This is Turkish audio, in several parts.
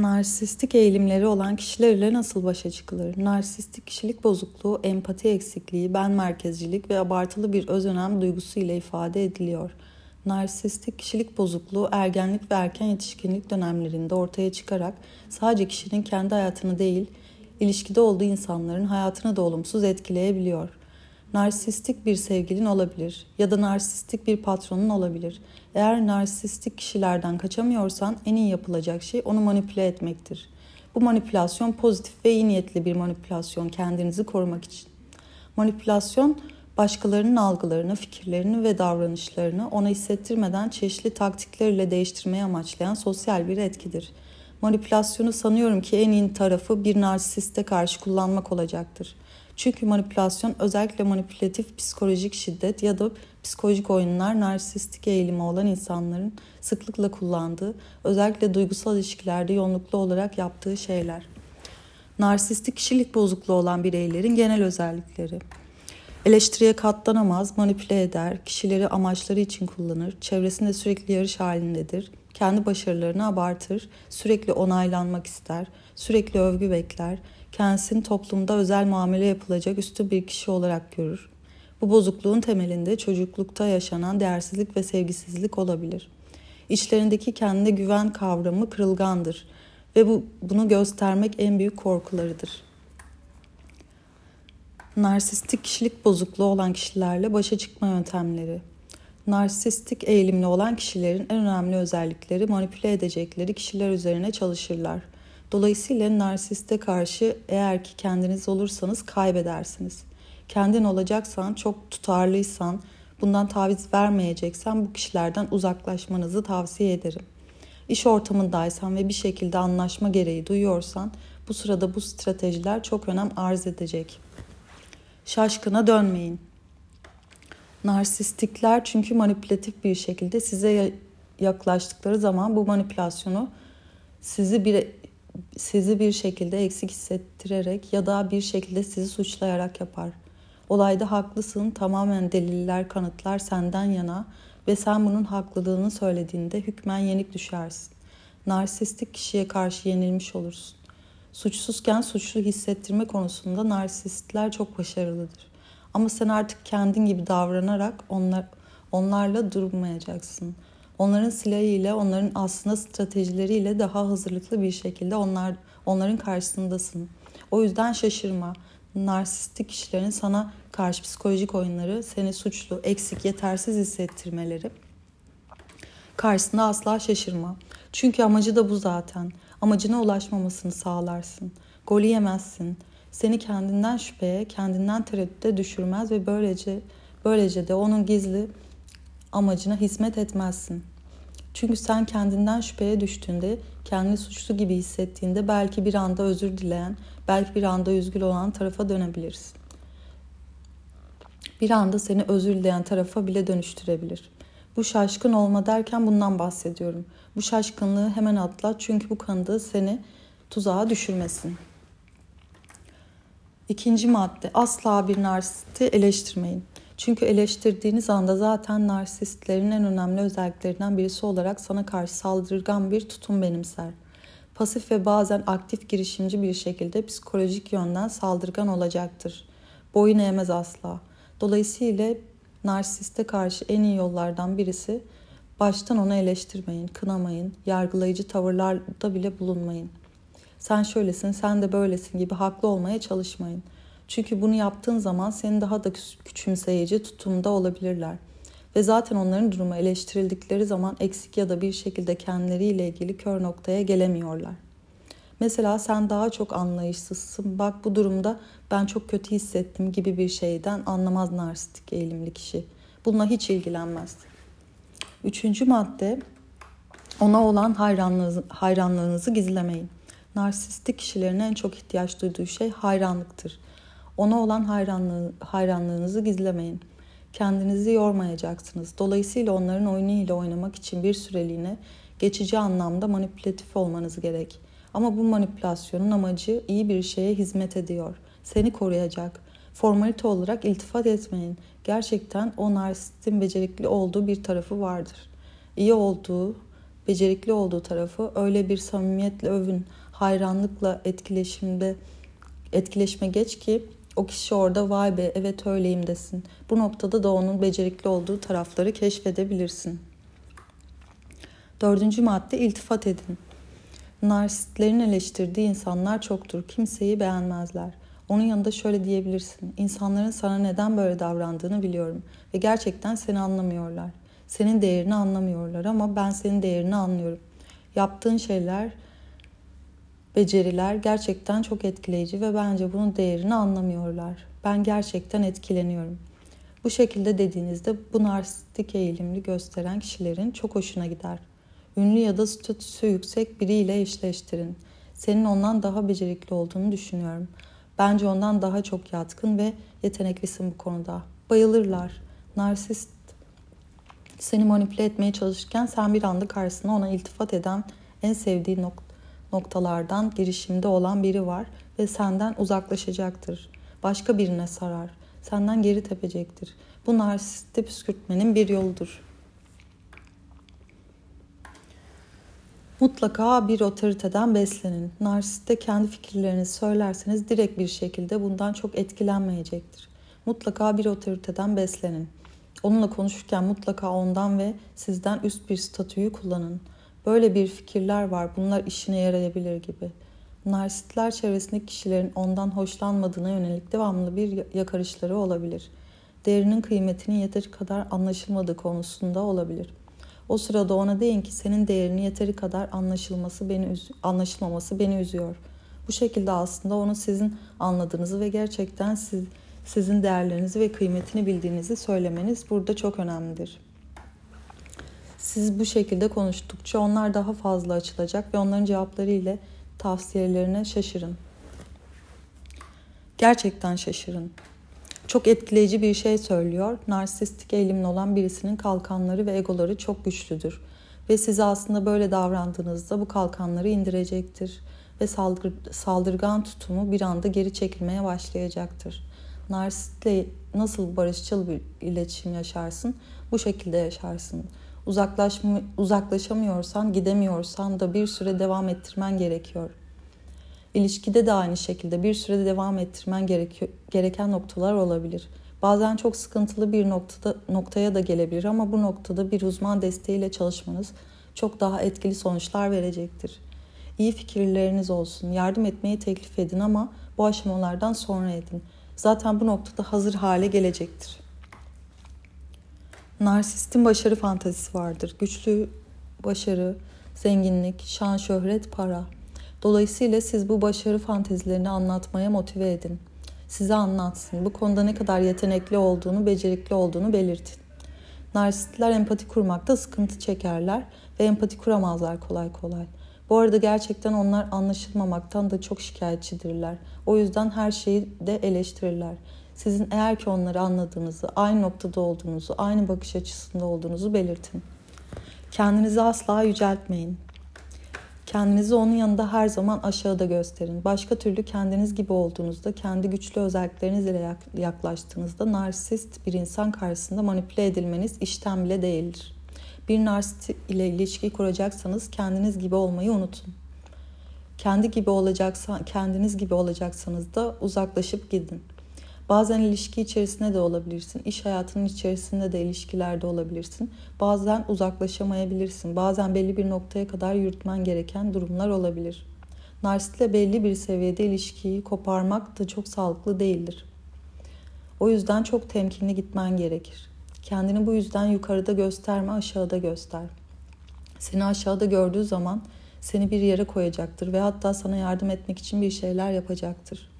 Narsistik eğilimleri olan kişilerle nasıl başa çıkılır? Narsistik kişilik bozukluğu, empati eksikliği, ben merkezcilik ve abartılı bir özönem duygusu ile ifade ediliyor. Narsistik kişilik bozukluğu ergenlik ve erken yetişkinlik dönemlerinde ortaya çıkarak sadece kişinin kendi hayatını değil, ilişkide olduğu insanların hayatını da olumsuz etkileyebiliyor. Narsistik bir sevgilin olabilir ya da narsistik bir patronun olabilir. Eğer narsistik kişilerden kaçamıyorsan en iyi yapılacak şey onu manipüle etmektir. Bu manipülasyon pozitif ve iyi niyetli bir manipülasyon kendinizi korumak için. Manipülasyon başkalarının algılarını, fikirlerini ve davranışlarını ona hissettirmeden çeşitli taktiklerle değiştirmeye amaçlayan sosyal bir etkidir. Manipülasyonu sanıyorum ki en iyi tarafı bir narsiste karşı kullanmak olacaktır. Çünkü manipülasyon özellikle manipülatif psikolojik şiddet ya da psikolojik oyunlar narsistik eğilimi olan insanların sıklıkla kullandığı, özellikle duygusal ilişkilerde yoğunluklu olarak yaptığı şeyler. Narsistik kişilik bozukluğu olan bireylerin genel özellikleri. Eleştiriye katlanamaz, manipüle eder, kişileri amaçları için kullanır, çevresinde sürekli yarış halindedir, kendi başarılarını abartır, sürekli onaylanmak ister, sürekli övgü bekler, kendisini toplumda özel muamele yapılacak üstü bir kişi olarak görür. Bu bozukluğun temelinde çocuklukta yaşanan değersizlik ve sevgisizlik olabilir. İçlerindeki kendine güven kavramı kırılgandır ve bu bunu göstermek en büyük korkularıdır. Narsistik kişilik bozukluğu olan kişilerle başa çıkma yöntemleri. Narsistik eğilimli olan kişilerin en önemli özellikleri manipüle edecekleri kişiler üzerine çalışırlar. Dolayısıyla narsiste karşı eğer ki kendiniz olursanız kaybedersiniz. Kendin olacaksan, çok tutarlıysan, bundan taviz vermeyeceksen bu kişilerden uzaklaşmanızı tavsiye ederim. İş ortamındaysan ve bir şekilde anlaşma gereği duyuyorsan bu sırada bu stratejiler çok önem arz edecek. Şaşkına dönmeyin. Narsistikler çünkü manipülatif bir şekilde size yaklaştıkları zaman bu manipülasyonu sizi bir sizi bir şekilde eksik hissettirerek ya da bir şekilde sizi suçlayarak yapar. Olayda haklısın, tamamen deliller, kanıtlar senden yana ve sen bunun haklılığını söylediğinde hükmen yenik düşersin. Narsistik kişiye karşı yenilmiş olursun. Suçsuzken suçlu hissettirme konusunda narsistler çok başarılıdır. Ama sen artık kendin gibi davranarak onlar, onlarla durmayacaksın. Onların silahıyla, onların aslında stratejileriyle daha hazırlıklı bir şekilde onlar onların karşısındasın. O yüzden şaşırma. Narsistik kişilerin sana karşı psikolojik oyunları, seni suçlu, eksik, yetersiz hissettirmeleri karşısında asla şaşırma. Çünkü amacı da bu zaten. Amacına ulaşmamasını sağlarsın. Golü yemezsin. Seni kendinden şüpheye, kendinden tereddüte düşürmez ve böylece böylece de onun gizli amacına hizmet etmezsin. Çünkü sen kendinden şüpheye düştüğünde, kendini suçlu gibi hissettiğinde belki bir anda özür dileyen, belki bir anda üzgün olan tarafa dönebilirsin. Bir anda seni özür dileyen tarafa bile dönüştürebilir. Bu şaşkın olma derken bundan bahsediyorum. Bu şaşkınlığı hemen atlat çünkü bu kanıda seni tuzağa düşürmesin. İkinci madde asla bir narsisti eleştirmeyin. Çünkü eleştirdiğiniz anda zaten narsistlerin en önemli özelliklerinden birisi olarak sana karşı saldırgan bir tutum benimser. Pasif ve bazen aktif girişimci bir şekilde psikolojik yönden saldırgan olacaktır. Boyun eğmez asla. Dolayısıyla narsiste karşı en iyi yollardan birisi baştan onu eleştirmeyin, kınamayın, yargılayıcı tavırlarda bile bulunmayın. Sen şöylesin, sen de böylesin gibi haklı olmaya çalışmayın. Çünkü bunu yaptığın zaman seni daha da küçümseyici tutumda olabilirler. Ve zaten onların durumu eleştirildikleri zaman eksik ya da bir şekilde kendileriyle ilgili kör noktaya gelemiyorlar. Mesela sen daha çok anlayışsızsın. Bak bu durumda ben çok kötü hissettim gibi bir şeyden anlamaz narsistik eğilimli kişi. Bununla hiç ilgilenmez. Üçüncü madde ona olan hayranlığınızı, hayranlığınızı gizlemeyin. Narsistik kişilerin en çok ihtiyaç duyduğu şey hayranlıktır. Ona olan hayranlığı, hayranlığınızı gizlemeyin. Kendinizi yormayacaksınız. Dolayısıyla onların oyunu ile oynamak için bir süreliğine geçici anlamda manipülatif olmanız gerek. Ama bu manipülasyonun amacı iyi bir şeye hizmet ediyor. Seni koruyacak. Formalite olarak iltifat etmeyin. Gerçekten o narsistin becerikli olduğu bir tarafı vardır. İyi olduğu becerikli olduğu tarafı öyle bir samimiyetle övün, hayranlıkla etkileşimde etkileşme geç ki o kişi orada vay be evet öyleyim desin. Bu noktada da onun becerikli olduğu tarafları keşfedebilirsin. Dördüncü madde iltifat edin. Narsistlerin eleştirdiği insanlar çoktur. Kimseyi beğenmezler. Onun yanında şöyle diyebilirsin. İnsanların sana neden böyle davrandığını biliyorum ve gerçekten seni anlamıyorlar. Senin değerini anlamıyorlar ama ben senin değerini anlıyorum. Yaptığın şeyler, beceriler gerçekten çok etkileyici ve bence bunun değerini anlamıyorlar. Ben gerçekten etkileniyorum. Bu şekilde dediğinizde bu narsistik eğilimli gösteren kişilerin çok hoşuna gider. Ünlü ya da statüsü yüksek biriyle eşleştirin. Senin ondan daha becerikli olduğunu düşünüyorum. Bence ondan daha çok yatkın ve yeteneklisin bu konuda. Bayılırlar. Narsist seni manipüle etmeye çalışırken sen bir anda karşısına ona iltifat eden en sevdiği nok- noktalardan girişimde olan biri var ve senden uzaklaşacaktır. Başka birine sarar. Senden geri tepecektir. Bu narsisti püskürtmenin bir yoludur. Mutlaka bir otoriteden beslenin. Narsiste kendi fikirlerinizi söylerseniz direkt bir şekilde bundan çok etkilenmeyecektir. Mutlaka bir otoriteden beslenin. Onunla konuşurken mutlaka ondan ve sizden üst bir statüyü kullanın. Böyle bir fikirler var. Bunlar işine yarayabilir gibi. Narsistler çevresindeki kişilerin ondan hoşlanmadığına yönelik devamlı bir yakarışları olabilir. Değerinin kıymetinin yeteri kadar anlaşılmadığı konusunda olabilir. O sırada ona deyin ki senin değerini yeteri kadar anlaşılması beni anlaşılmaması beni üzüyor. Bu şekilde aslında onu sizin anladığınızı ve gerçekten siz sizin değerlerinizi ve kıymetini bildiğinizi söylemeniz burada çok önemlidir. Siz bu şekilde konuştukça onlar daha fazla açılacak ve onların cevapları ile tavsiyelerine şaşırın. Gerçekten şaşırın. Çok etkileyici bir şey söylüyor. Narsistik eğilimli olan birisinin kalkanları ve egoları çok güçlüdür. Ve size aslında böyle davrandığınızda bu kalkanları indirecektir. Ve saldır, saldırgan tutumu bir anda geri çekilmeye başlayacaktır. Narsistle nasıl barışçıl bir iletişim yaşarsın? Bu şekilde yaşarsın. Uzaklaşma, uzaklaşamıyorsan, gidemiyorsan da bir süre devam ettirmen gerekiyor. İlişkide de aynı şekilde bir sürede devam ettirmen gerekiyor, gereken noktalar olabilir. Bazen çok sıkıntılı bir noktada, noktaya da gelebilir ama bu noktada bir uzman desteğiyle çalışmanız çok daha etkili sonuçlar verecektir. İyi fikirleriniz olsun, yardım etmeyi teklif edin ama bu aşamalardan sonra edin. Zaten bu noktada hazır hale gelecektir. Narsistin başarı fantazisi vardır. Güçlü başarı, zenginlik, şan, şöhret, para. Dolayısıyla siz bu başarı fantezilerini anlatmaya motive edin. Size anlatsın. Bu konuda ne kadar yetenekli olduğunu, becerikli olduğunu belirtin. Narsistler empati kurmakta sıkıntı çekerler ve empati kuramazlar kolay kolay. Bu arada gerçekten onlar anlaşılmamaktan da çok şikayetçidirler. O yüzden her şeyi de eleştirirler. Sizin eğer ki onları anladığınızı, aynı noktada olduğunuzu, aynı bakış açısında olduğunuzu belirtin. Kendinizi asla yüceltmeyin. Kendinizi onun yanında her zaman aşağıda gösterin. Başka türlü kendiniz gibi olduğunuzda, kendi güçlü özelliklerinizle yaklaştığınızda narsist bir insan karşısında manipüle edilmeniz işten bile değildir. Bir narsist ile ilişki kuracaksanız kendiniz gibi olmayı unutun. Kendi gibi olacaksa, kendiniz gibi olacaksanız da uzaklaşıp gidin. Bazen ilişki içerisinde de olabilirsin. İş hayatının içerisinde de ilişkilerde olabilirsin. Bazen uzaklaşamayabilirsin. Bazen belli bir noktaya kadar yürütmen gereken durumlar olabilir. Narsistle belli bir seviyede ilişkiyi koparmak da çok sağlıklı değildir. O yüzden çok temkinli gitmen gerekir. Kendini bu yüzden yukarıda gösterme, aşağıda göster. Seni aşağıda gördüğü zaman seni bir yere koyacaktır ve hatta sana yardım etmek için bir şeyler yapacaktır.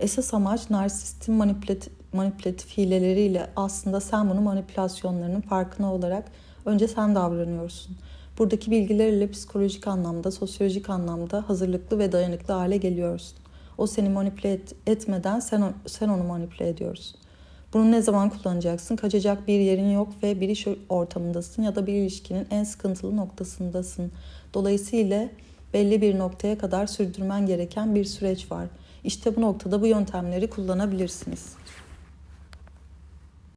Esas amaç narsistin manipülatif, manipülatif hileleriyle aslında sen bunu manipülasyonlarının farkına olarak önce sen davranıyorsun. Buradaki bilgilerle psikolojik anlamda, sosyolojik anlamda hazırlıklı ve dayanıklı hale geliyorsun. O seni manipüle et, etmeden sen, sen onu manipüle ediyorsun. Bunu ne zaman kullanacaksın? Kaçacak bir yerin yok ve bir iş ortamındasın ya da bir ilişkinin en sıkıntılı noktasındasın. Dolayısıyla belli bir noktaya kadar sürdürmen gereken bir süreç var. İşte bu noktada bu yöntemleri kullanabilirsiniz.